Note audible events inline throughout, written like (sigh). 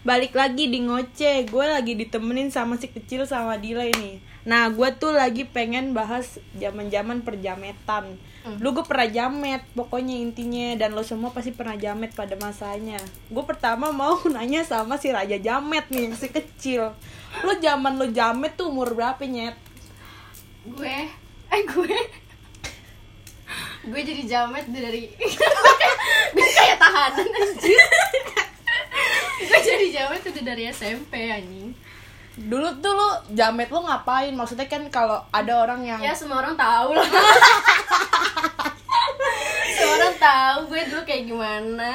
balik lagi di ngoceh gue lagi ditemenin sama si kecil sama Dila ini. Nah gue tuh lagi pengen bahas zaman zaman perjametan lu gue pernah jamet pokoknya intinya. Dan lo semua pasti pernah jamet pada masanya. Gue pertama mau (laughs) nanya sama si raja jamet nih si kecil. Lo zaman lo jamet tuh umur berapa nyet? Gue eh gue. Gue jadi jamet dari (laughs) (laughs) gue kayak tahanan anjir gue jadi jamet udah dari SMP anjing. Dulu tuh lo jamet lo ngapain? Maksudnya kan kalau ada orang yang ya semua orang tahu lah. (laughs) Semua orang tahu gue dulu kayak gimana.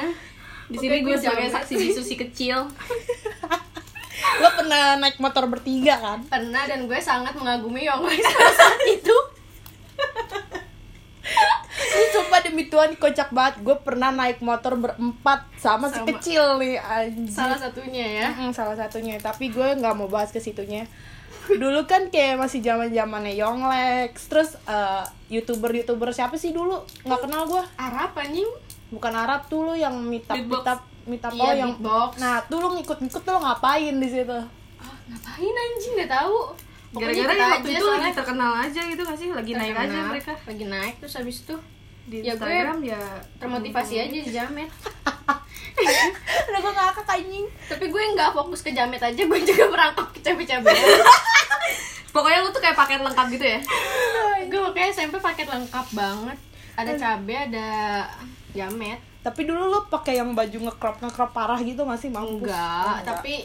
Di sini gue sebagai jamet. saksi bisu si kecil. (laughs) lo pernah naik motor bertiga kan? Pernah dan gue sangat mengagumi pada (laughs) saat itu Ini sumpah demi Tuhan kocak banget Gue pernah naik motor berempat sama, si Sama. kecil nih anjir salah satunya ya Mm-mm, salah satunya Tapi gue nggak mau bahas ke situnya Dulu kan kayak masih zaman zamannya Yonglex Terus eh, youtuber-youtuber siapa sih dulu? nggak kenal gue Arab anjing Bukan Arab tuh lo yang Beatbox. meetup meetup Iya, oh, yang beatbox. Nah tuh lo ngikut-ngikut tuh lo ngapain di situ? ah, ngapain anjing nggak tahu Gara-gara waktu itu lagi terkenal aja gitu gak sih? Lagi naik aja terkenal. mereka lagi naik terus habis itu di Ya, gue Instagram ya termotivasi aja di jamet. (laughs) Udah gue ngakak anjing. Tapi gue nggak fokus ke jamet aja gue juga merangkap ke cabe-cabe (laughs) Pokoknya lu tuh kayak paket lengkap gitu ya? gue makanya SMP paket lengkap banget. Ada cabe ada jamet. Tapi dulu lo pakai yang baju ngekrop ngekrop parah gitu gak sih? Mampus. enggak, Oh, tapi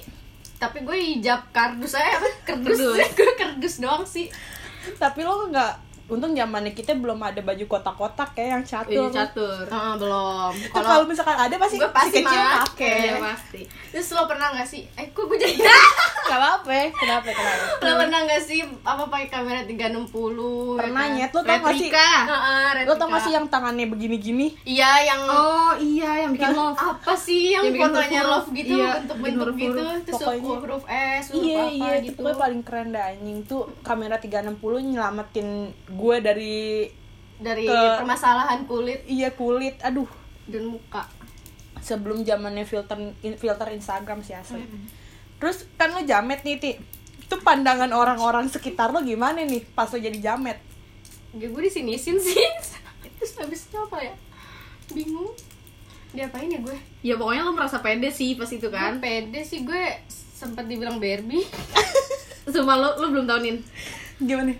tapi gue hijab kardus aja. Apa (laughs) kardus. Gue kardus doang sih. Tapi lo nggak untung zamannya kita belum ada baju kotak-kotak kayak yang catur. Iya catur. Ah, belum Kalau kalau misalkan ada pasti gue pasti si kecil pakai. pakai. Iya pasti. terus lo pernah nggak sih eh kok gue jadi Gak apa-apa. Kenapa? Kenapa? (laughs) lo pernah nggak sih apa pakai kamera 360 Pernah ya nyet lo tau gak sih? Lo tau gak sih yang tangannya begini-gini? iya yang Oh iya yang bikin love. apa sih yang, fotonya love gitu Iya, bentuk-bentuk gitu terus Pokoknya- huruf S huruf Iya apa iya itu gitu gue paling keren dah anjing tuh kamera 360 nyelamatin gue dari dari ke- permasalahan kulit. Iya kulit. Aduh. Dan muka. Sebelum zamannya filter filter Instagram sih asli. Terus kan lo jamet nih ti. Itu pandangan orang-orang sekitar lo gimana nih pas lo jadi jamet? Ya gue disinisin sih. (laughs) Terus habis itu apa ya? Bingung. Diapain ya gue? Ya pokoknya lu merasa pede sih pas itu kan. Kan. pede sih. Gue sempat dibilang Barbie. (laughs) Sumpah lu lu belum tahunin. gimana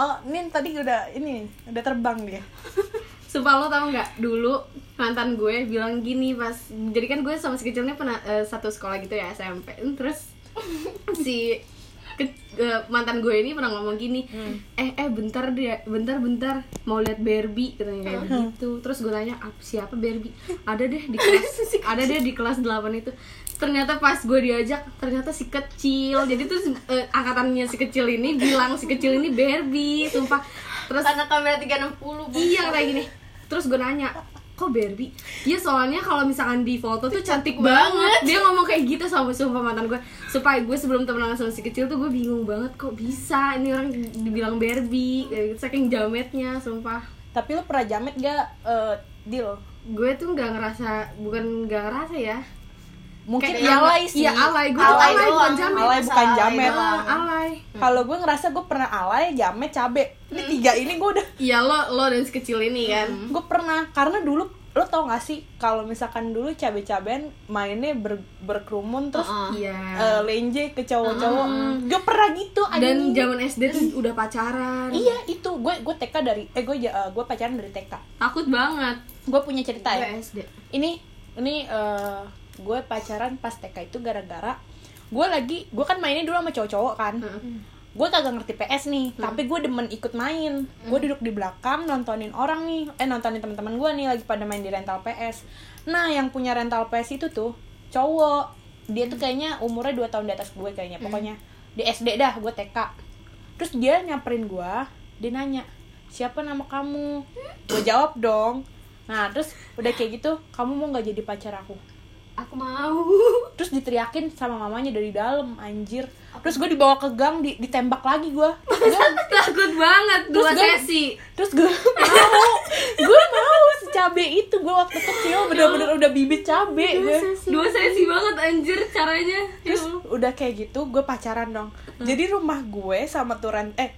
oh ini tadi udah ini udah terbang dia. (laughs) Sumpah lo tau nggak dulu mantan gue bilang gini pas jadi kan gue sama si kecilnya pernah eh, satu sekolah gitu ya SMP terus (laughs) si ke- eh, mantan gue ini pernah ngomong gini eh eh bentar dia bentar bentar mau lihat Barbie katanya kayak begitu terus gue nanya "Ap- siapa Barbie? Ada deh di kelas (laughs) ada deh di kelas 8 itu ternyata pas gue diajak ternyata si kecil jadi tuh eh, angkatannya si kecil ini bilang si kecil ini Barbie sumpah terus karena kamera 360 Iya kayak gini. Terus gue nanya, kok Barbie? Iya soalnya kalau misalkan di foto tuh cantik banget. Dia ngomong kayak gitu sama sumpah mantan gue. Supaya gue sebelum temenan sama si kecil tuh gue bingung banget kok bisa ini orang dibilang Barbie. Kayak gitu, Saking jametnya sumpah. tapi lo pernah jamet gak eh deal Gue tuh nggak ngerasa, bukan nggak ngerasa ya. Mungkin Kayak yang- alay sih. Iya alay, gue Alay alay, bukan jamet. alay bukan Alay jamet. alay. kalau gue ngerasa gue pernah alay jamet cabe. Ini tiga ini gue udah Iya lo lo dan si kecil ini kan. gue pernah karena dulu lo tau gak sih kalau misalkan dulu cabe-cabean mainnya ber- berkerumun terus Iya. eh, lenje ke cowok-cowok. Gue pernah gitu Dan zaman SD tuh udah pacaran. iya itu. Gue gue TK dari eh gue eh, gue pacaran dari TK Takut banget. gue punya cerita ya. SD. ini ini eh, gue pacaran pas TK itu gara-gara gue lagi gue kan mainnya dulu sama cowok-cowok kan. Gue kagak ngerti PS nih tapi gue demen ikut main. Gue duduk di belakang nontonin orang nih eh nontonin teman-teman gue nih lagi pada main di rental PS nah yang punya rental PS itu tuh cowok. Dia tuh kayaknya umurnya dua tahun di atas gue kayaknya pokoknya. Di SD dah gue TK terus dia nyamperin gue dia nanya siapa nama kamu? Gue jawab dong. Nah terus udah kayak gitu kamu mau nggak jadi pacar aku aku mau. (laughs) Terus diteriakin sama mamanya dari dalam anjir. Terus gue dibawa ke gang di, ditembak lagi gue takut banget dua Terus gua- sesi? terus gue mau. Gue mau secabe itu gue waktu kecil bener-bener udah bibit cabe. Gue dua sesi banget anjir caranya. Ya terus Allah. udah kayak gitu gue pacaran dong. Jadi rumah gue sama tuh rent eh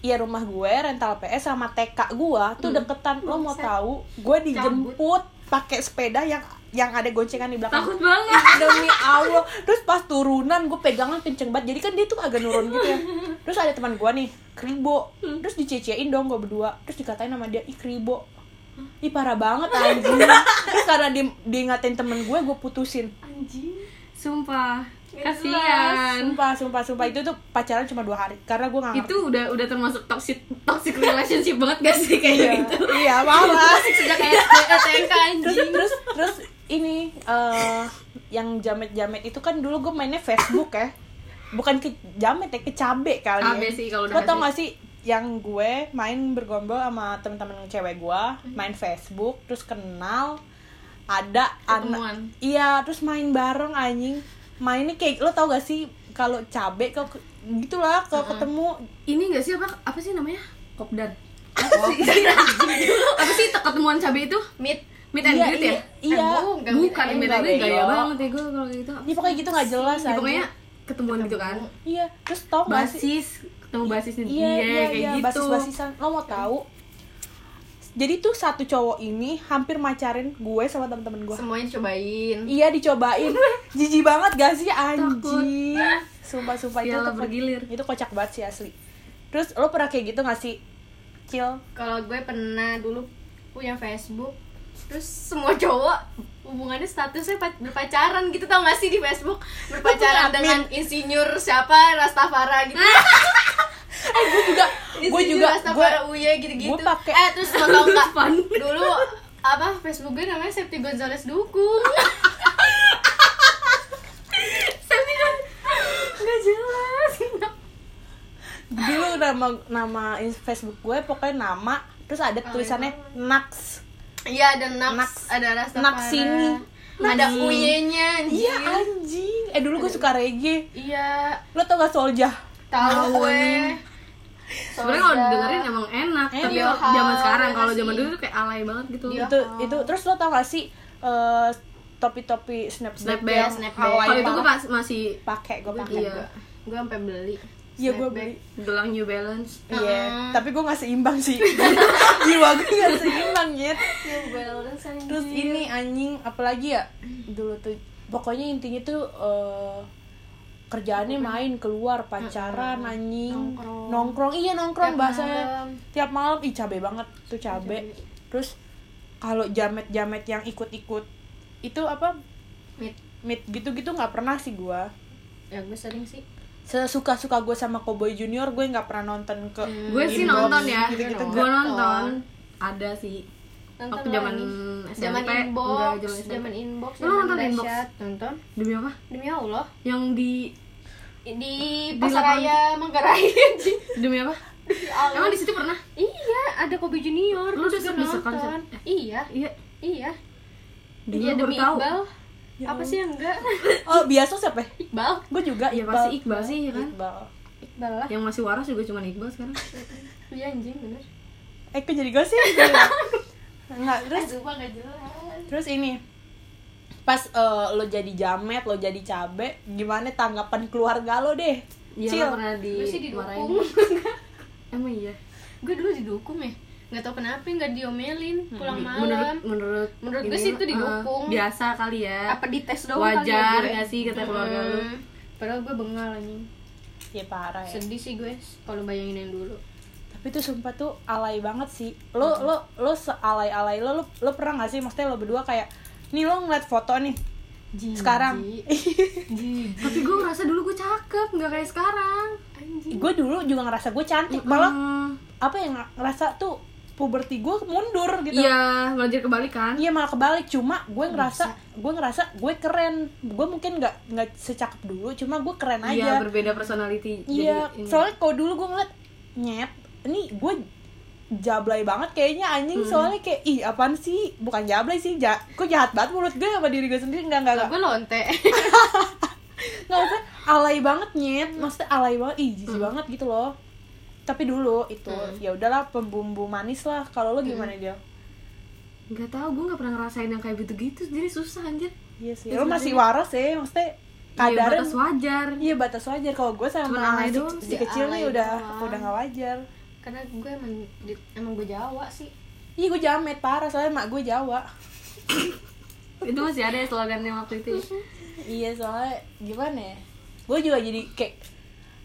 iya rumah gue rental PS sama TK gue tuh deketan. Lo mau tahu gue dijemput pakai sepeda yang yang ada goncengan di belakang. Takut banget. Demi Allah. Terus pas turunan gue pegangan kenceng banget. Jadi kan dia tuh agak nurun gitu ya. Terus ada teman gue nih kribo. Terus dicecein dong gue berdua. Terus dikatain sama dia ih kribo. Ih parah banget anjing. Terus karena di diingatin temen gue gue putusin. Anjing. Sumpah. Kasihan. Sumpah sumpah sumpah. Itu tuh pacaran cuma dua hari. Karena gue nggak itu udah udah termasuk toxic toxic relationship banget gak sih kayak iya. gitu? Iya malah sejak SD TK terus anjing. terus terus ini eh yang jamet jamet itu kan dulu gue mainnya Facebook ya. Bukan ke jamet ya ke cabe kali Cabe ya. sih kalau udah Lo tau gak sih yang gue main bergombol sama temen-temen cewek gue main Facebook terus kenal ada anak iya terus main bareng anjing. Mainnya kayak lo tau gak sih kalau cabe kok gitulah kalau ketemu. Ini gak sih apa apa sih namanya? Kopdan apa sih? (laughs) Apa sih ketemuan cabe itu? Meet meet and Iya, greet ya? iya, iya. Eh, bukan, bukan eh, meet enggak, and greet gaya banget ya gue kalau gitu. Ya pokoknya gitu nggak jelas Ya, aja. pokoknya ketemuan gitu kan? Iya terus tau gak basis ketemu basisnya dia iya iya kayak iya gitu. basis basisan lo mau tahu? Jadi tuh satu cowok ini hampir macarin gue sama temen-temen gue. Semuanya cobain iya dicobain. (laughs) Jijik banget gak sih? Anjing. Sumpah sumpah. Itu bergilir. itu kocak banget sih asli. Terus lo pernah kayak gitu gak sih? Cil kalau gue pernah dulu punya Facebook terus semua cowok hubungannya statusnya pa- berpacaran gitu tau gak sih di Facebook? Berpacaran dengan insinyur siapa? Rastafara gitu. (laughs) Eh gue juga gue juga gue Rastafara Uye gitu-gitu. gue pakai- eh terus mau tau nggak (laughs) Fun. dulu apa Facebook gue namanya Septi Gonzales Dukung. (laughs) Nggak jelas. Dulu nama nama Facebook gue pokoknya nama terus ada tulisannya Nax iya ada Nax, Nax. ada Rastafara Nax sini. ada. Uye-nya anjir. iya anjing eh dulu gue suka reggae iya lo tau gak Soljah tahu gue sebenarnya kalau dengerin emang enak tapi Iya, kalau zaman sekarang kalau zaman dulu tuh kayak alay banget gitu Iya. itu itu terus lo tau gak sih eh, topi-topi snapback Snapback. yang Snapback. alay kalau itu gue pas masih pakai gue pakai Iya. juga gue sampai beli iya gue beli. Gelang New Balance. Iya. Heeh. tapi gue gak seimbang sih. (laughs) Jiwa gue gak seimbang gitu terus ini anjing apalagi ya? Dulu tuh pokoknya intinya tuh eh, kerjaannya main keluar pacaran anjing. Nongkrong. nongkrong iya nongkrong Tiap bahasanya malam. tiap malam. Ih cabe banget tuh cabe. terus kalau jamet jamet yang ikut-ikut itu apa? Meet. meet gitu-gitu nggak pernah sih gua. Ya gue sering sih sesuka suka gue sama Cowboy Junior gue nggak pernah nonton ke gue sih nonton ya. gitu-gitu. Gue gue nonton ada sih. Nonton Waktu zaman zaman inbox zaman inbox Lu zaman nonton Inbox? nonton. Demi apa? Demi allah. Yang di di pasar raya Manggarai. (laughs) Demi apa? Demi Allah. emang di situ pernah? Iya ada Kobe Junior. Lu udah nonton. konser? iya. Iya. Iya baru demi tahu. Iqbal Ya apa sih yang enggak? (laughs) Oh biasa siapa? Ya? Iqbal. Gue juga Iya pasti Iqbal sih ya kan? Iqbal. Iqbal lah. Yang masih waras juga cuma Iqbal sekarang. Iya anjing bener. Eh kok jadi gue sih (laughs) nggak terus? Aduh, gak jelas. Terus ini. Pas eh, lo jadi jamet lo jadi cabe gimana tanggapan keluarga lo deh? Iya pernah di gue sih didukung (laughs) emang iya? Gue dulu didukung ya nggak tahu kenapa nggak diomelin pulang Hmm, menurut malam. menurut Menurut gue ini sih itu didukung. eh, biasa kali ya. Apa dites doang wajar kali ya? gue? gak sih kata keluarga lu? Hmm. padahal gue bengal anjing. Ya parah ya. Sedih sih gue kalau bayangin yang dulu. Tapi tuh sumpah tuh alay banget sih. Lo lo lo sealay alay lo, lo lo pernah gak sih maksudnya lo berdua kayak nih lo ngeliat foto nih sekarang. (laughs) Tapi gue ngerasa dulu gue cakep nggak kayak sekarang. Gue dulu juga ngerasa gue cantik. Malah Hmm, apa yang ngerasa tuh puberti gue mundur gitu. Iya belajar kebalik kan? Iya malah kebalik. Cuma gue ngerasa gue ngerasa gue keren. Gue mungkin nggak nggak secakep dulu cuma gue keren iya aja. berbeda personality. Iya Jadi soalnya kalau dulu gue ngeliat nyet ini gue jablay banget kayaknya anjing. Soalnya kayak ih apaan sih? Bukan jablay sih ja kok jahat banget mulut gue sama diri gue sendiri? Enggak enggak enggak gue lonte. (laughs) Nggak usah alay banget nyet. Maksudnya alay banget. Ih jijik banget gitu loh tapi dulu itu ya udahlah pembumbu manis lah. Kalau lo gimana dia nggak tahu gue nggak pernah ngerasain yang kayak gitu-gitu. Jadi susah anjir. Iya sih lo masih waras ya maksudnya Iya, kadarnya batas wajar. Iya batas wajar. Kalau gue sama si, doang si kecil nih udah doang. udah nggak wajar. Karena gue emang emang gue Jawa sih. Iya gue jamet parah. Soalnya mak gue Jawa. (laughs) Itu masih ada ya slogannya waktu itu ya? iya soalnya gimana ya? Gue juga jadi kayak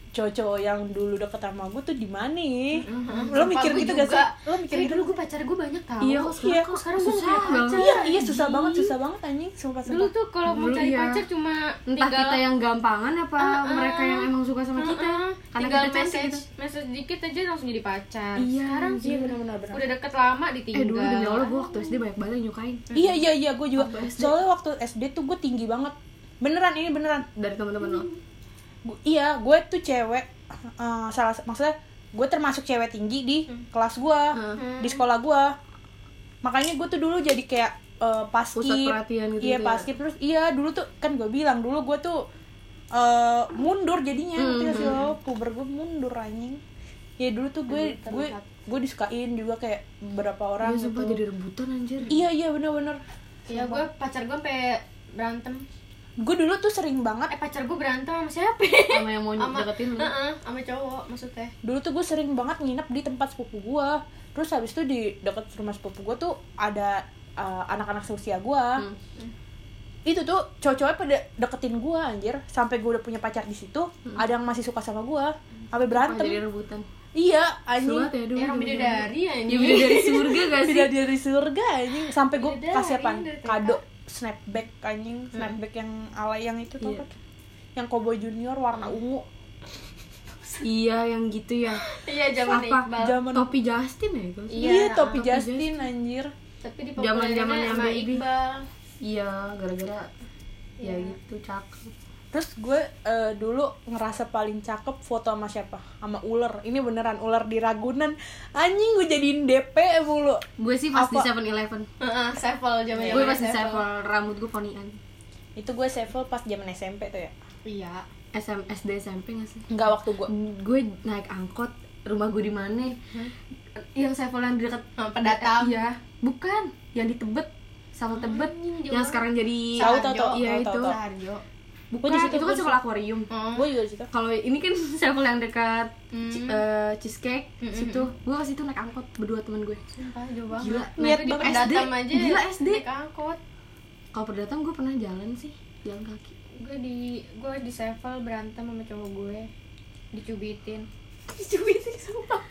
cowok-cowok yang dulu deket sama gue tuh di mana? Ya? lo mikir gitu gak sih? Lo mikir Kayak gitu. dulu gue pacar gue banyak tau. Iya, kok sekarang- iya. kok sekarang gue susah banget. iya iya susah banget susah banget anjing. Sumpah dulu sumpah. tuh kalau mau Dulu cari iya. pacar cuma entah tinggal kita yang gampangan apa Ah, ah. mereka yang emang suka sama kita. Heeh. karena tinggal kita message gitu. message dikit aja langsung jadi pacar. Iya, sekarang iya benar-benar benar. udah deket lama eh ditinggal dulu demi allah gue waktu SD banyak banget yang nyukain. Iya iya iya gue juga. Soalnya waktu SD tuh gue tinggi banget. Beneran ini beneran. Dari teman-teman lo Gu- iya gue tuh cewek eh, salah maksudnya gue termasuk cewek tinggi di kelas gue Hmm. di sekolah gue makanya gue tuh dulu jadi kayak eh, paskib Pusat perhatian gitu iya gitu ya? paskib terus iya dulu tuh kan gue bilang dulu gue tuh eh, mundur jadinya. Hmm, ngerti gak sih lo? puber gue mundur anjing. Ya dulu tuh gue gue gue disukain juga kayak beberapa orang Iya, sumpah gitu. jadi rebutan anjir. Iya iya bener-bener. Ya gue pacar gue sampai berantem gue dulu tuh sering banget eh pacar gue berantem sama siapa? Sama yang mau sama deketin lu. Heeh, sama cowok maksudnya. Dulu tuh gue sering banget nginep di tempat sepupu gue terus habis itu di dekat rumah sepupu gue tuh ada uh, anak-anak seusia gue Hmm. itu tuh cowok-cowoknya pada deketin gue anjir. Sampai gue udah punya pacar di situ ada yang masih suka sama gue sampai Wah, berantem. Jadi rebutan. Iya anjing. Ya dulu ya orang zaman-zaman. bidadari ya ini ya beda dari surga gak (laughs) sih? tidak dari surga anjing. Sampai gue Bidadari kasih apa? kado snapback anjing snapback yang alay yang itu tuh Iya. yang Cowboy Junior warna ungu. Iya yang gitu ya. (laughs) Iya zaman apa Iqbal. Zaman- topi Justin ya itu? Iya, iya topi topi Justin anjir. Tapi di Zaman-zamannya sama baby. Iqbal. Iya gara-gara ya Iya. gitu cakep Terus gue eh, dulu ngerasa paling cakep foto sama siapa? Sama ular. Ini beneran ular di Ragunan. Anjing gue jadiin DP mulu. gue sih pas di Apa? Seven Eleven Heeh, Sevel zaman gue pas di Seven rambut gue ponian Itu gue sevel pas zaman SMP tuh ya. iya SM, SD SMP gak sih Enggak waktu gue. gue naik angkot rumah gue di mana yang Sevel yang di dekat Oh, pendatang. iya bukan yang di Tebet sama Tebet yang sekarang jadi tahu. iya itu bukan di situ, itu kan sekolah akuarium. Oh Gue juga di situ. kalau ini kan (laughs) Sevel yang dekat Hmm. eh, cheesecake Hmm, situ. Gue ke situ naik angkot berdua teman gue. Sumpah jauh banget. Gila, gue di SD, aja. Gila, SD. naik angkot. Kalau perdatang gue pernah jalan sih jalan kaki. Gue di gue di Sevel berantem sama cowok gue. Dicubitin. (laughs) Dicubitin sumpah.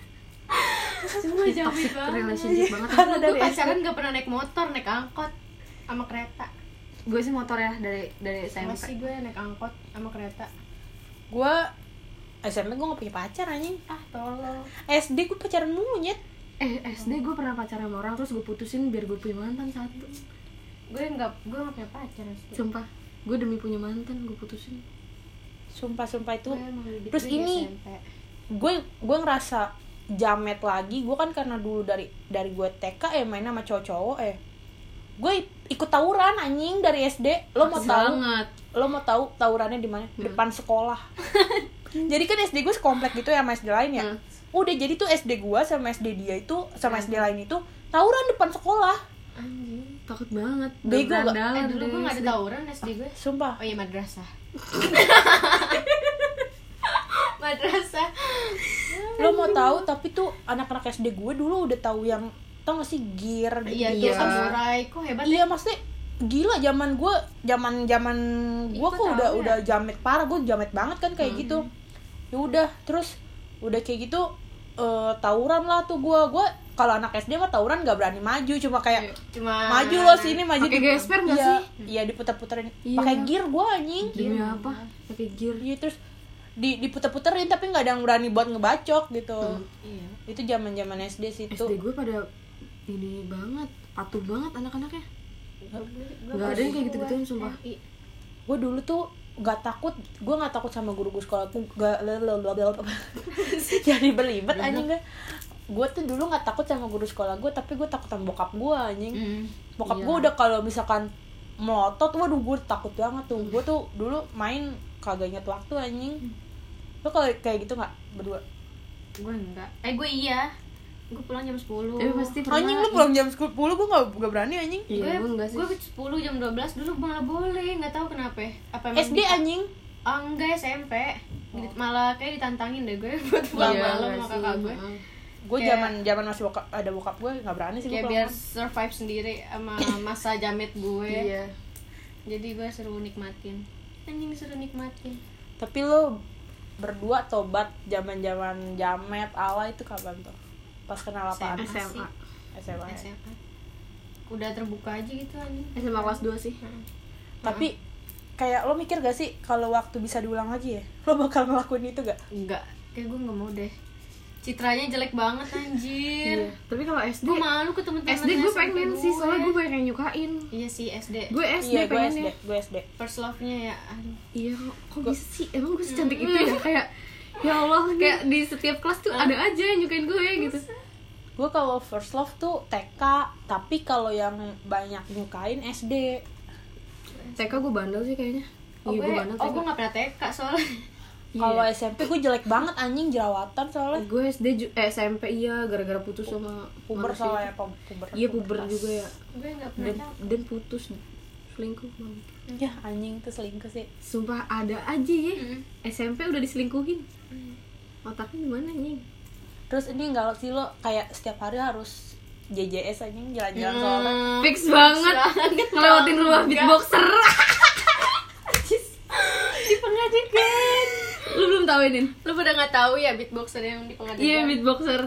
Sumpah jauh banget. relationship banget. Karena dari pacaran gak pernah naik motor naik angkot sama kereta gue sih motor ya dari dari SMP masih gue naik angkot sama kereta. Gue SMP gue gak punya pacar anjing. ah tolong. SD gue pacaran monyet. eh SD gue pernah pacaran sama orang terus gue putusin biar gue punya mantan satu. Gue nggak gue nggak punya pacar sih sumpah gue demi punya mantan gue putusin. Sumpah-sumpah itu. Gue emang udah Terus ini gue gue ngerasa jamet lagi. Gue kan karena dulu dari dari gue TK ya main sama cowok-cowok eh. Gue ikut tawuran anjing dari SD lo mau tahu? Lo mau tahu tawurannya di mana? Depan sekolah. (laughs) Jadi kan SD gue sekomplek gitu ya sama SD lain ya? Hmm. udah jadi tuh SD gue sama SD dia itu sama SD lain itu tawuran depan sekolah. Anjing takut banget. Bego gak? Eh dulu gue nggak ada tawuran SD gue sumpah. Oh iya madrasah. (laughs) Madrasah. Lo mau tahu tapi tuh anak-anak SD gue dulu udah tahu yang tau gak sih gear iya gitu itu Iya. samurai. Kok hebat iya maksudnya gila zaman gue zaman zaman gue kok udah ya? udah jamet parah gue jamet banget kan kayak gitu. Ya udah terus udah kayak gitu eh, tawuran lah tuh gue gue kalau anak SD mah tawuran gak berani maju cuma kayak cuma maju lo sini maju Pakai gesper nggak iya, sih? iya diputer-puterin. Iya. pakai gear gue anjing. Demi apa? Pakai gear. Iya terus di diputer-puterin tapi nggak ada yang berani buat ngebacok gitu. Iya itu zaman zaman SD sih itu SD gue pada ini banget patuh banget anak-anaknya. Gak Nggak ada yang kayak gitu-gituin, sumpah. gue dulu tuh gak takut gue gak takut sama guru-guru sekolah tuh gak (laughs) jadi berlibat anjing gak gue tuh dulu nggak takut sama guru sekolah gue tapi gue takut sama bokap gue anjing. Hmm. bokap Iya. gue udah kalau misalkan melotot waduh gue takut banget tuh. Gue tuh dulu main kagak inget waktu anjing. Lo kalau kayak gitu nggak berdua? Gue enggak. Eh gue iya gue pulang jam 10 Tapi pasti pernah. Anjing lu pulang jam 10 gue gak, gak berani anjing. Iya, gue enggak sih. gue 10 jam 12 dulu malah boleh nggak tahu kenapa. Apa emang SD bisa- anjing. Oh, enggak SMP Di- malah kayak ditantangin deh gue (laughs) buat pulang Iya, malam sama kakak gue gue zaman zaman masih bokap, ada bokap gue nggak berani sih gue biar survive sendiri sama (coughs) masa jamet gue Iya. jadi gue seru nikmatin. Anjing seru nikmatin. Tapi lo berdua tobat zaman zaman jamet ala itu kapan tuh pas kenal apaan SMA. SMA. SMA ya? SMA udah terbuka aja gitu anjing SMA kelas 2 sih. tapi kayak lo mikir gak sih kalau waktu bisa diulang lagi ya lo bakal ngelakuin itu gak enggak kayak gue nggak mau deh citranya jelek banget anjir Iya. Tapi kalau SD gue malu ke temen-temen SD gue pengen sih, soalnya gue banyak yang nyukain. iya sih SD Gue SD iya gue pengen SD ya. gue SD first love nya ya aduh Iya, kok, kok bisa sih? Emang gue secantik itu ya? Kayak ya Allah, kayak di setiap kelas tuh ada aja yang nyukain gue gitu. gue kalau first love tuh TK tapi kalau yang banyak nyukain SD TK gue bandel sih kayaknya. oh Iya, gue gue bandel oh gue nggak pernah TK soalnya kalau Iya. SMP gue jelek banget anjing jerawatan soalnya Gue SD eh, SMP iya gara-gara putus sama puber soalnya pu- puber Iya puber juga ya. gue nggak pernah Dan tahu dan putus selingkuh Bang. ya anjing tuh selingkuh sih Sumpah ada aja ya. Mm. SMP udah diselingkuhin. Otaknya gimana nih? terus ini enggak sih lo kayak setiap hari harus JJS anjing jalan-jalan Hmm. soalnya Fix banget. banget, Ngelewatin rumah beatboxer. di pengadilan Lu belum tahu ini? lu pada nggak tahu ya beatboxer yang di pengadilan Iya beatboxer.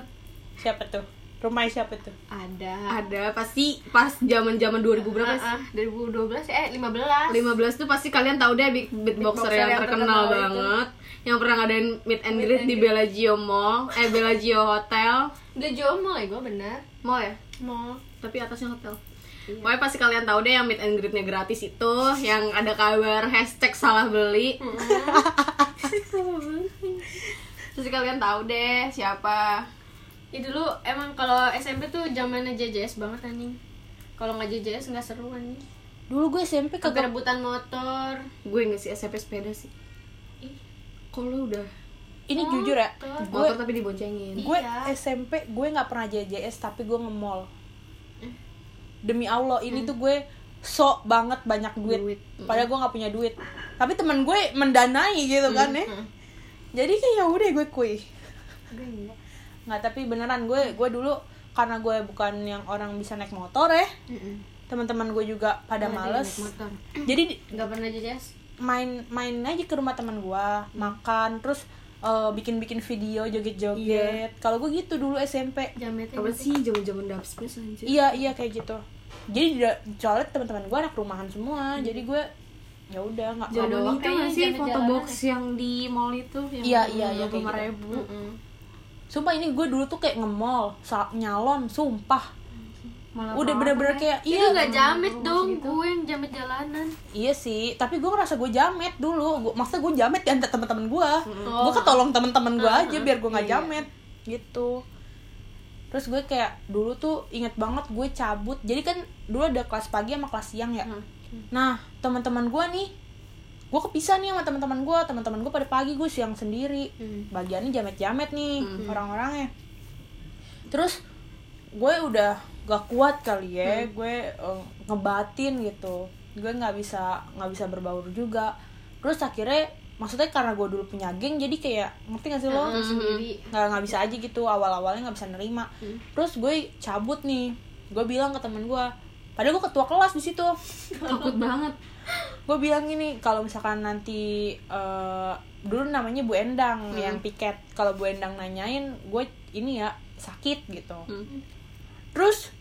siapa tuh rumah siapa tuh? Ada. Ada pasti pas zaman-zaman 2000 berapa sih? Ah, ah, 2012 eh 15 15 tuh pasti kalian tahu deh beat- beatboxer Beatboxer yang, yang terkenal, terkenal itu. banget. Yang pernah ngadain meet and Meet greet and di. Bellagio Mall. Eh Bellagio Hotel. Udah jomblo ya gue bener. Mall ya? Mau tapi atasnya hotel. Iya. Pokoknya pasti kalian tahu deh yang meet and greetnya gratis itu yang ada kabar hashtag salah beli. (laughs) Terus kalian tahu deh siapa Ya dulu emang kalau SMP tuh zamannya JJS banget anjing. Kalau nggak JJS nggak seru anjing. dulu gue SMP Kagak kagak rebutan motor. gue nggak sih SMP sepeda sih Ih, kalau udah ini Motor. jujur ya gue motor tapi diboncengin gue Iya. SMP gue nggak pernah JJS tapi gue nge-mall Eh. demi Allah ini tuh gue sok banget banyak duit, Duit. padahal gue nggak punya duit tapi teman gue mendanai gitu kan ya Mm. jadi kayak ya udah gue kui Gue enggak. Nggak tapi beneran gue gue dulu karena gue bukan yang orang bisa naik motor ya Mm-mm. teman-teman gue juga pada males. (clears throat) jadi di- Nggak pernah JJS. main main aja ke rumah teman gue makan terus eh, bikin-bikin video joget-joget. Kalau gue gitu dulu SMP Jametnya apa sih zaman-zaman dubspace anjir? Iya iya kayak gitu. Jadi di- soalnya teman-teman gue anak rumahan semua Hmm. jadi gue ya udah nggak doang itu nggak sih? foto box yang di mall itu yang Iya, iya, iya, kayak gitu. ribu. Mm-mm. Sumpah ini gue dulu tuh kayak nge-mall nyalon sumpah Malah udah bener-bener kayak Itu iya nggak jamet rumah dong, segitu. gue yang jamet jalanan. iya sih tapi gue ngerasa gue jamet dulu gua, maksudnya gue jamet di antara teman-teman gue Oh. gue ketolong teman-teman gue aja biar gue nggak Iya. jamet gitu terus gue kayak dulu tuh inget banget gue cabut jadi kan dulu ada kelas pagi sama kelas siang ya Hmm. nah teman-teman gue nih gue kepisah nih sama teman-teman gue teman-teman gue pada pagi gue siang sendiri. Hmm. bagiannya jamet-jamet nih Hmm. orang-orangnya. Terus gue udah gak kuat kali ya. Gue eh, ngebatin gitu. Gue nggak bisa nggak bisa berbaur juga. Terus akhirnya maksudnya karena gue dulu punya geng jadi kayak ngerti gak sih lo? Lu sendiri. nggak nggak bisa aja gitu. Awal awalnya nggak bisa nerima. Hmm. terus gue cabut nih. Gue bilang ke temen gue padahal gue ketua kelas di situ takut banget gue bilang gini kalau misalkan nanti eh, dulu namanya Bu Endang yang piket kalau Bu Endang nanyain gue ini ya sakit gitu Hmm. terus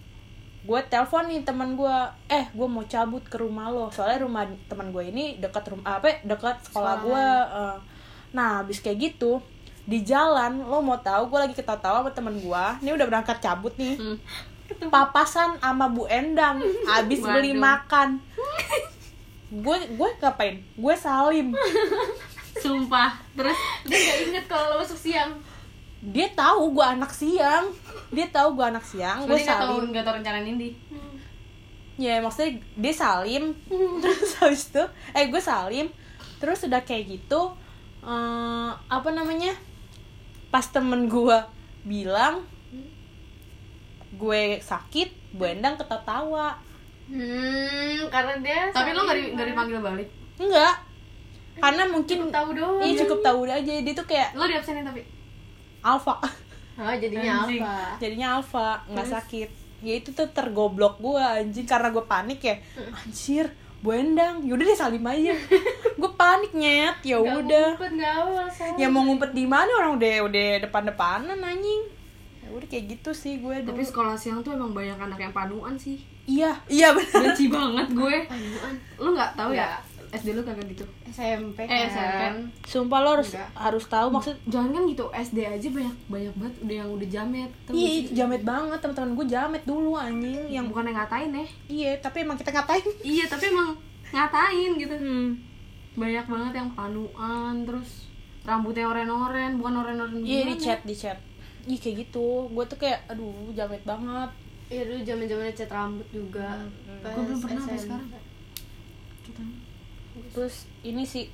gue telepon nih teman gue eh gue mau cabut ke rumah lo soalnya rumah teman gue ini dekat rumah apa dekat sekolah Sekolah. gue eh. nah habis kayak gitu di jalan lo mau tahu gue lagi ketawa-tawa sama temen gue ini udah berangkat cabut nih Hmm. Papasan sama Bu Endang. (laughs) Habis beli makan. Gue gue ngapain? Gue salim. Sumpah. Terus? Dia nggak inget kalau lo masuk siang. dia tahu gue anak siang. Dia tahu gue anak siang. Gue Gue nggak tahu salim. nggak tahu rencana Nindi. ya maksudnya dia salim. (laughs) Terus habis itu eh gue salim. Terus udah kayak gitu eh, apa namanya? Pas temen gue bilang gue sakit Bu Endang ketawa. Hmm, karena dia Tapi lo saling- nggak dipanggil balik. enggak. Karena mungkin Cukup tahu doang. iya cukup tahu aja. Dia tuh kayak Lo di absenin tapi. alfa Oh, jadinya Anjing. apa? jadinya alfa nggak sakit. Ya itu tuh tergoblok gue anjing. Karena gue panik ya. Anjir Bu Endang. Yaudah deh salim aja. (laughs) Gue panik nyet. Ya udah. ya mau ngumpet di mana orang? Udah udah depan depanan anjing udah kayak gitu sih gue dulu Tapi sekolah siang tuh emang banyak anak yang panuan sih. iya iya benar Benci banget gue. Panuan. Lo nggak tahu ya? Nggak. SD lu kagak gitu. SMP Eh, kan. SMP. sumpah lo harus Enggak. harus tahu maksud Jangan kan gitu SD aja banyak banyak banget udah yang udah jamet. Iya jamet banget teman-teman gue jamet dulu anjing yang yang bukan yang ngatain ya. iya tapi emang kita ngatain Iya, tapi emang ngatain gitu. hmm. Banyak banget yang panuan terus rambutnya oren-oren, bukan oren-oren iya di chat di chat iya kayak gitu. Gue tuh kayak aduh jamet banget. Iya dulu zaman zamannya cat rambut juga. Pas Gue belum pernah sampai sekarang. Terus ini sih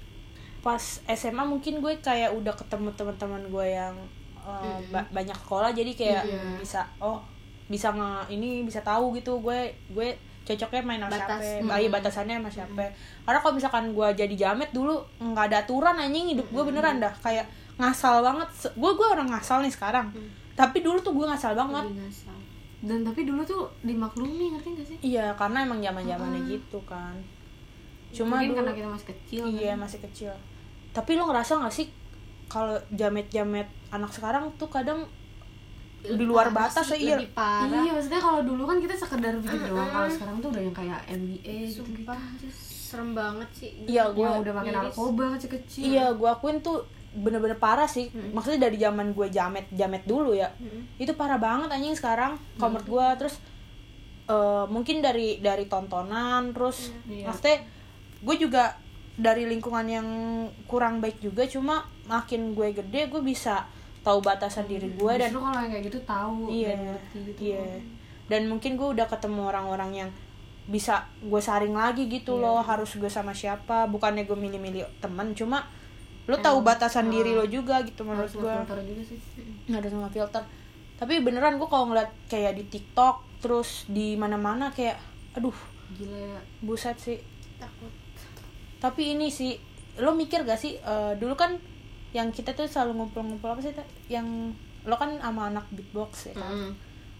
pas SMA mungkin gue kayak udah ketemu teman-teman gue yang uh, ba- banyak sekolah jadi kayak Iya. bisa oh bisa nge ini bisa tahu gitu. Gue gue cocoknya main sama Batas. siapa ah, iya, batasannya sama siapa. Karena kalau misalkan gue jadi jamet dulu nggak ada aturan anjing hidup gue beneran dah. Kayak ngasal banget gue gue orang ngasal nih sekarang tapi dulu tuh gue ngasal banget Lebih ngasal. Dan tapi dulu tuh dimaklumi ngerti gak sih? iya karena emang zaman zamannya gitu kan cuma Mungkin dulu karena kita masih kecil. iya kan? masih kecil tapi lo ngerasa gak sih kalau jamet jamet anak sekarang tuh kadang di luar Parah batas sih, ya iya parah. Iya, maksudnya kalau dulu kan kita sekedar bikin doang. Kalau sekarang tuh udah yang kayak NBA gitu. Sumpah, serem banget sih. Iya, Gue gua udah makin narkoba kecil-kecil. iya gue akuin tuh bener-bener parah sih. Maksudnya dari zaman gue jamet jamet dulu ya. Itu parah banget anjing sekarang kalau menurut gue. Terus eh, mungkin dari dari tontonan terus Iya. maksudnya gue juga dari lingkungan yang kurang baik juga cuma makin gue gede gue bisa tahu batasan diri gue dan Justru kalau yang kayak gitu tahu iya dan ngerti gitu. iya. Dan mungkin gue udah ketemu orang-orang yang bisa gue saring lagi gitu loh harus gue sama siapa. Bukannya gue milih-milih teman cuma lo tahu batasan diri lo juga gitu menurut gue ngefilter juga sih. nggak ada sama filter tapi beneran gue kalau ngeliat kayak di TikTok terus di mana-mana kayak aduh Gila ya. buset sih Takut. tapi ini sih lo mikir gak sih eh, dulu kan yang kita tuh selalu ngumpul-ngumpul apa sih Ta? yang lo kan sama anak beatbox ya kan Mm.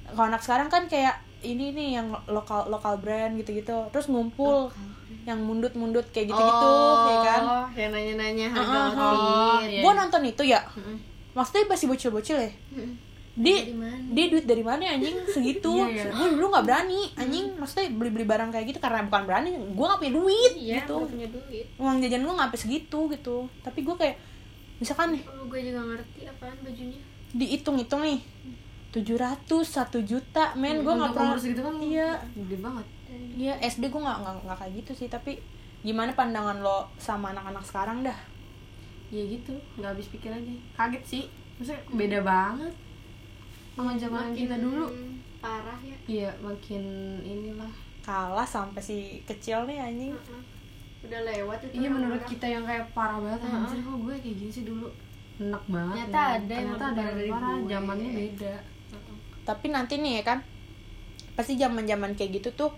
kalau anak sekarang kan kayak ini nih yang lokal lokal brand gitu-gitu terus ngumpul yang mundut-mundut kayak gitu-gitu ya kan Oh, yang nanya-nanya harga ah, ah. outfit. iya. gue nonton itu ya maksudnya masih bocil-bocil ya dia Dari mana? dia duit dari mana anjing (laughs) segitu Iya, iya. gue dulu nggak berani anjing maksudnya beli beli barang kayak gitu karena bukan berani gue nggak punya duit Iya, gitu punya duit. uang jajan gue nggak sampai segitu gitu tapi gue kayak misalkan nih Oh, gue juga ngerti apaan bajunya. dihitung-hitung nih 700 satu juta men gue nggak pernah segitu kan iya gede banget. Iya SD gue nggak nggak kayak gitu sih tapi gimana pandangan lo sama anak-anak sekarang dah Ya gitu, nggak habis pikir aja. Kaget sih. Maksudnya beda banget sama zaman Makin kita dulu. Parah ya. Iya, makin inilah. kalah sampai si kecil nih anjing Heeh. Udah lewat itu. Iya menurut orang-orang. kita yang kayak parah banget Heeh. anjir kok gue kayak gini sih dulu. Enak banget. Ternyata ya. ada yang Ternyata ada yang dari parah, gue. zamannya beda. tapi nanti nih ya kan pasti zaman zaman kayak gitu tuh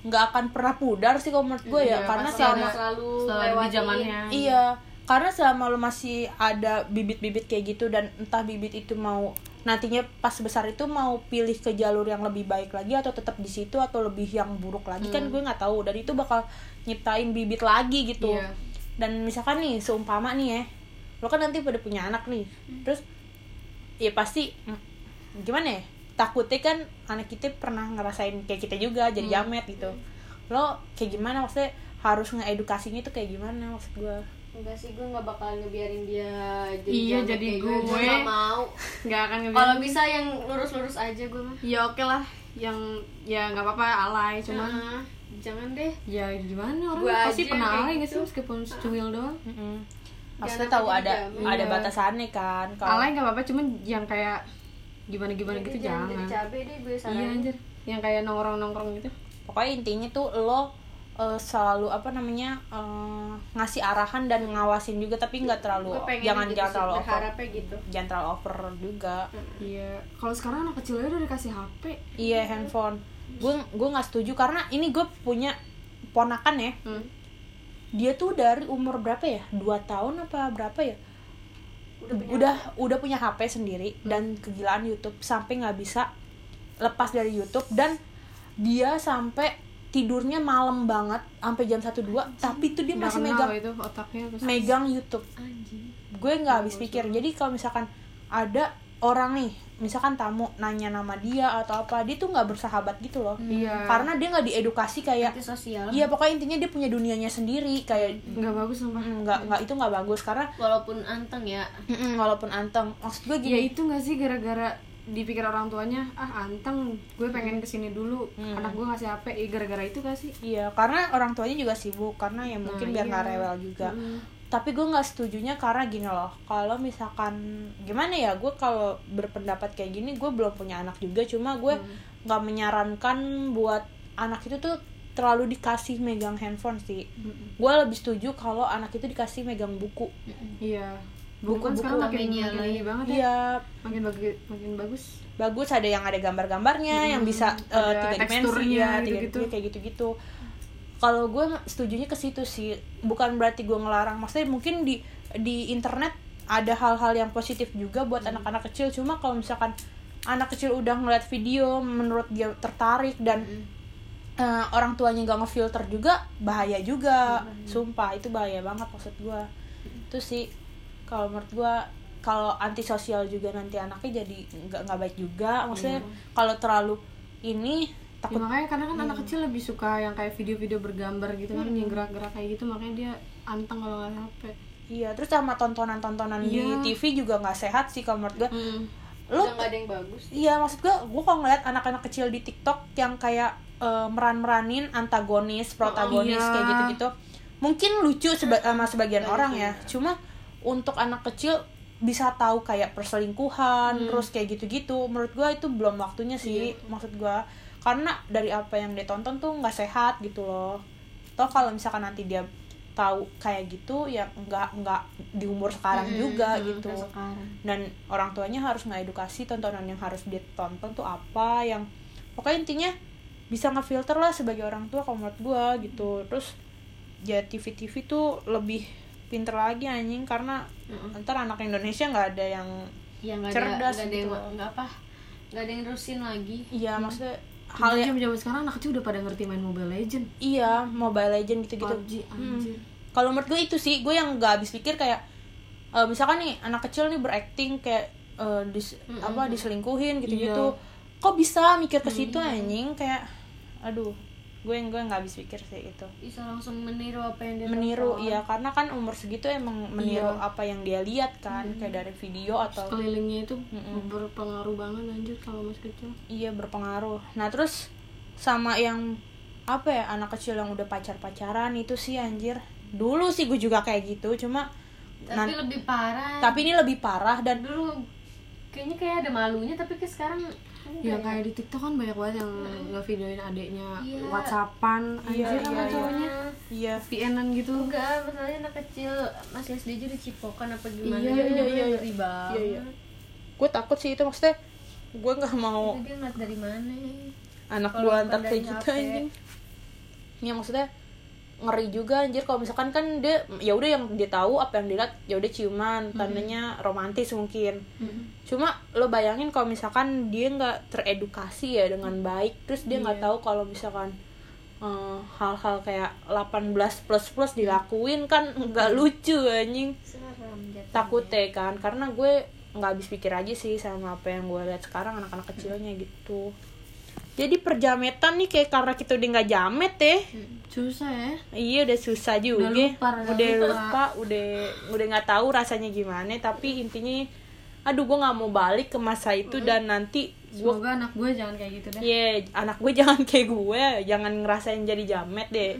nggak akan pernah pudar sih kalau menurut gue ya Iya, karena selama selalu Selalu di zamannya. iya karena selama lo masih ada bibit-bibit kayak gitu dan entah bibit itu mau nantinya pas besar itu mau pilih ke jalur yang lebih baik lagi atau tetap di situ atau lebih yang buruk lagi kan gue nggak tahu. Dan itu bakal nyiptain bibit lagi gitu. Iya. dan misalkan nih seumpama nih ya lo kan nanti pada punya anak nih. Terus ya pasti mm, gimana ya takutnya kan anak kita pernah ngerasain kayak kita juga jadi jamet gitu lo kayak gimana maksudnya harus ngedukasinya tuh kayak gimana maksud gue Enggak sih, gue gak bakalan ngebiarin dia jadi Iya, jamet jadi kayak gue. Gue gak mau (laughs) Nggak akan Kalau ngebiarin. bisa yang lurus-lurus aja gue mah Ya oke lah, yang ya nggak apa-apa alay cuman Heeh. Jangan deh ya gimana orang Gua pasti pernah alay nggak sih gitu. meskipun secuil doang. Mm-mm. maksudnya Jangan tahu ada ada Iya. batasannya kan kalau alay nggak apa-apa cuman yang kayak gimana gimana Jadi gitu jangan jangan. jadi cabe deh gue iya anjir. Yang kayak nongkrong nongkrong gitu. Pokoknya intinya tuh lo eh, selalu apa namanya eh, ngasih arahan dan ngawasin juga tapi nggak terlalu jangan gitu jangan terlalu over. gitu. Jangan terlalu over juga. Iya. Kalau sekarang anak kecil aja udah dikasih hp iya handphone. Gue gue nggak setuju karena ini gue punya ponakan ya. Hmm. dia tuh dari umur berapa ya? Dua tahun apa berapa ya Udah punya udah udah punya HP sendiri dan kegilaan YouTube sampai nggak bisa lepas dari YouTube dan dia sampai tidurnya malam banget sampai jam 1 2 tapi tuh dia masih megang itu otaknya megang YouTube. Anjing. Gue nggak habis pikir. jadi kalau misalkan ada orang nih misalkan tamu nanya nama dia atau apa dia tuh nggak bersahabat gitu loh. Iya. Karena dia nggak diedukasi kayak sosial iya pokoknya intinya dia punya dunianya sendiri kayak nggak bagus sumpah. Mm, nggak nggak itu nggak bagus. Karena walaupun anteng ya. Mm-mm, walaupun anteng. Maksud gue ya gini itu nggak sih gara-gara dipikir orang tuanya ah anteng gue pengen ke sini dulu. Hmm. anak gue ngasih hp eh, gara-gara itu gak sih? Iya karena orang tuanya juga sibuk. Karena ya mungkin Nah, biar iya. nggak rewel juga. Mm. Tapi gue nggak setujunya karena gini loh kalau misalkan gimana ya gue kalau berpendapat kayak gini gue belum punya anak juga cuma gue nggak menyarankan buat anak itu tuh terlalu dikasih megang handphone sih. Gue lebih setuju kalau anak itu dikasih megang buku. Iya. Buku kan Buku-buku sekarang makin media makin ini banget ya. Iya. Makin bagi, makin bagus. Bagus ada yang ada gambar-gambarnya yang bisa ada tiga dimensi teksturnya ya tiga dimensi kayak gitu-gitu kalau gue setujunya ke situ sih. Bukan berarti gue ngelarang. Maksudnya mungkin di di internet ada hal-hal yang positif juga buat Hmm. anak-anak kecil. Cuma kalau misalkan anak kecil udah ngeliat video menurut dia tertarik dan Hmm. eh, orang tuanya gak ngefilter juga bahaya juga. Hmm. sumpah itu bahaya banget maksud gue itu sih kalau menurut gue kalau antisosial juga nanti anaknya jadi nggak nggak baik juga. Maksudnya kalau terlalu ini Ya, takut makanya karena kan anak kecil lebih suka yang kayak video-video bergambar gitu kan yang gerak-gerak kayak gitu makanya dia anteng kalau nggak HP iya terus sama tontonan-tontonan Iya. di TV juga nggak sehat sih kalau menurut gue hmm. lo nggak ada yang bagus Iya maksud gue, gue kalau ngeliat anak-anak kecil di TikTok yang kayak eh, meran-meranin antagonis, protagonis iya. kayak gitu-gitu, mungkin lucu seba- sama sebagian orang ya. Cuma untuk anak kecil bisa tahu kayak perselingkuhan, terus kayak gitu-gitu. Menurut gue itu belum waktunya sih, maksud gue. Karena dari apa yang dia tonton tuh nggak sehat gitu loh. Toh kalau misalkan nanti dia tahu kayak gitu ya nggak nggak di umur sekarang juga gitu. sekarang. Dan orang tuanya harus ngedukasi tontonan yang harus dia tonton tuh apa yang pokoknya intinya bisa ngefilter lah sebagai orang tua kalau menurut gua gitu. Terus ya TV TV tuh lebih pinter lagi anjing karena ntar anak Indonesia nggak ada yang ya nggak ada Cerdas nggak ada yang gitu. nggak apa nggak ada yang nerusin lagi. Iya maksudnya hal yang jam sekarang anak kecil udah pada ngerti main Mobile Legend. Iya Mobile Legend gitu-gitu. PUBG anjir. Kalau menurut gue itu sih gue yang nggak habis pikir kayak eh, misalkan nih anak kecil nih berakting kayak eh, dis, apa diselingkuhin gitu-gitu. Kok bisa mikir ke situ anjing? Kayak aduh gue gue nggak habis pikir sih itu bisa langsung meniru apa yang dia meniru tonton. iya karena kan umur segitu emang meniru apa yang dia lihat kan kayak dari video atau kelilingnya itu berpengaruh banget anjir kalau masih kecil. Iya berpengaruh. Nah terus sama yang apa ya anak kecil yang udah pacar pacaran itu sih anjir. Dulu sih gue juga kayak gitu cuma tapi lebih parah. Tapi ini lebih parah dan dulu kayaknya kayak ada malunya tapi ke sekarang ya kayak di TikTok kan banyak banget yang ngevideoin adeknya Iya. Whatsappan Iya, anjir sama iya, cowoknya. Iya. VN-an gitu. Enggak masalahnya anak kecil masih SD aja udah cipokan apa gimana? Iya, iya, iya, iya. banget. Iya, iya. gue takut sih itu maksudnya gue nggak mau Itu dia ngeliat dari mana? anak gue antar kayak gitu anjing. Ya maksudnya ngeri juga anjir. Kalau misalkan kan dia ya udah yang dia tahu apa yang dilihat ya udah ciuman tandanya romantis mungkin. Cuma lo bayangin kalau misalkan dia nggak teredukasi ya dengan baik terus dia nggak tahu kalau misalkan eh, hal-hal kayak 18 plus plus dilakuin kan nggak lucu anjing. Takut ya kan karena gue nggak habis pikir aja sih sama apa yang gue lihat sekarang anak-anak kecilnya gitu jadi perjametan nih kayak karena kita udah nggak jamet deh susah ya. Iya udah susah juga. Udah lupa, udah udah lupa. lupa udah udah nggak tahu rasanya gimana. Tapi intinya aduh gue nggak mau balik ke masa itu dan nanti gue semoga anak gue jangan kayak gitu deh. Iya, anak gue (laughs) jangan kayak gue, jangan ngerasain jadi jamet deh.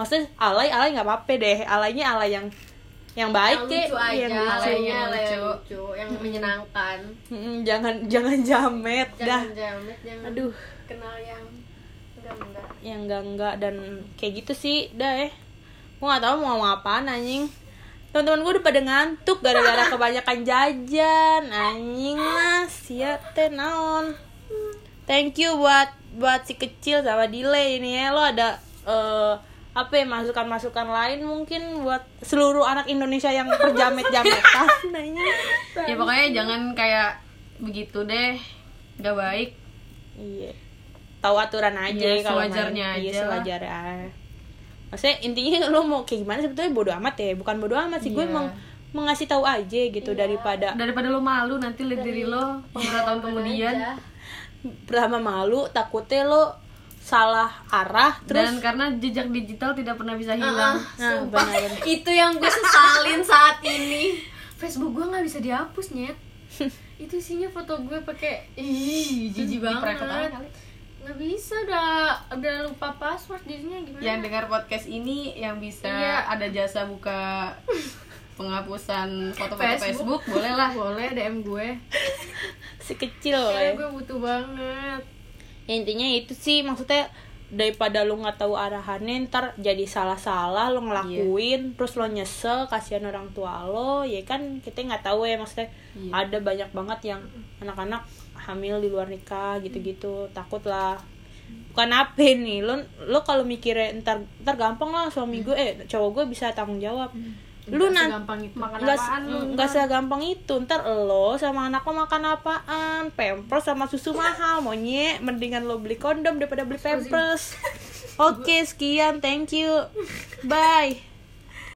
Maksudnya alay alay nggak apa-apa deh, alaynya alay yang yang baik yang lucu aja yang lucu. yang Yang lucu. lucu yang menyenangkan. Mm, jangan jangan jamet dah. jangan jamet jangan. Aduh kenal yang enggak enggak. Yang enggak enggak dan kayak gitu sih dah eh gue nggak tahu mau ngomong apaan anjing. Teman-teman gue udah pada ngantuk gara-gara (laughs) kebanyakan jajan anjing lah sia teh naon. Thank you buat buat si kecil sama delay ini ya. Lo ada eh, apa ya masukan-masukan lain mungkin buat seluruh anak Indonesia yang berjamet-jametan (laughs) nanya ya pokoknya jangan kayak begitu deh. Gak baik. Iya tahu aturan aja Iya, kalau sewajarnya main. iya aja lah. sewajarnya maksudnya intinya (laughs) lo mau kayak gimana sebetulnya bodo amat ya bukan bodo amat sih gue Iya. emang mengasih tahu aja gitu daripada daripada lo malu nanti lihat diri lo beberapa tahun kemudian aja. pertama malu takutnya lo salah arah terus dan karena jejak digital tidak pernah bisa Ah, hilang Nah, sumpah benar-benar. (laughs) itu yang gue sesalin saat ini Facebook gue nggak bisa dihapus nyet (laughs) itu isinya foto gue pakai ih jijik banget. Nggak bisa udah udah lupa password jadinya gimana yang dengar podcast ini yang bisa Iya. ada jasa buka (laughs) penghapusan foto-foto Facebook. Facebook, boleh lah boleh DM gue (laughs) si kecil ya. gue butuh banget Ya, intinya itu sih maksudnya daripada lo nggak tahu arahannya ntar jadi salah-salah lo ngelakuin terus lo nyesel kasihan orang tua lo ya kan kita nggak tahu ya maksudnya Iya. ada banyak banget yang anak-anak hamil di luar nikah gitu-gitu. Takut lah bukan apa nih lo lo kalau mikirnya ntar ntar gampang lah suami gue eh cowok gue bisa tanggung jawab. Lu Nggak nanti segampang itu. makan nggak apaan lu? nggak segampang itu. Ntar lo sama anak lo makan apaan? Pampers sama susu mahal monyet. Mendingan lo beli kondom daripada beli pampers. Oke sekian. Thank you. Bye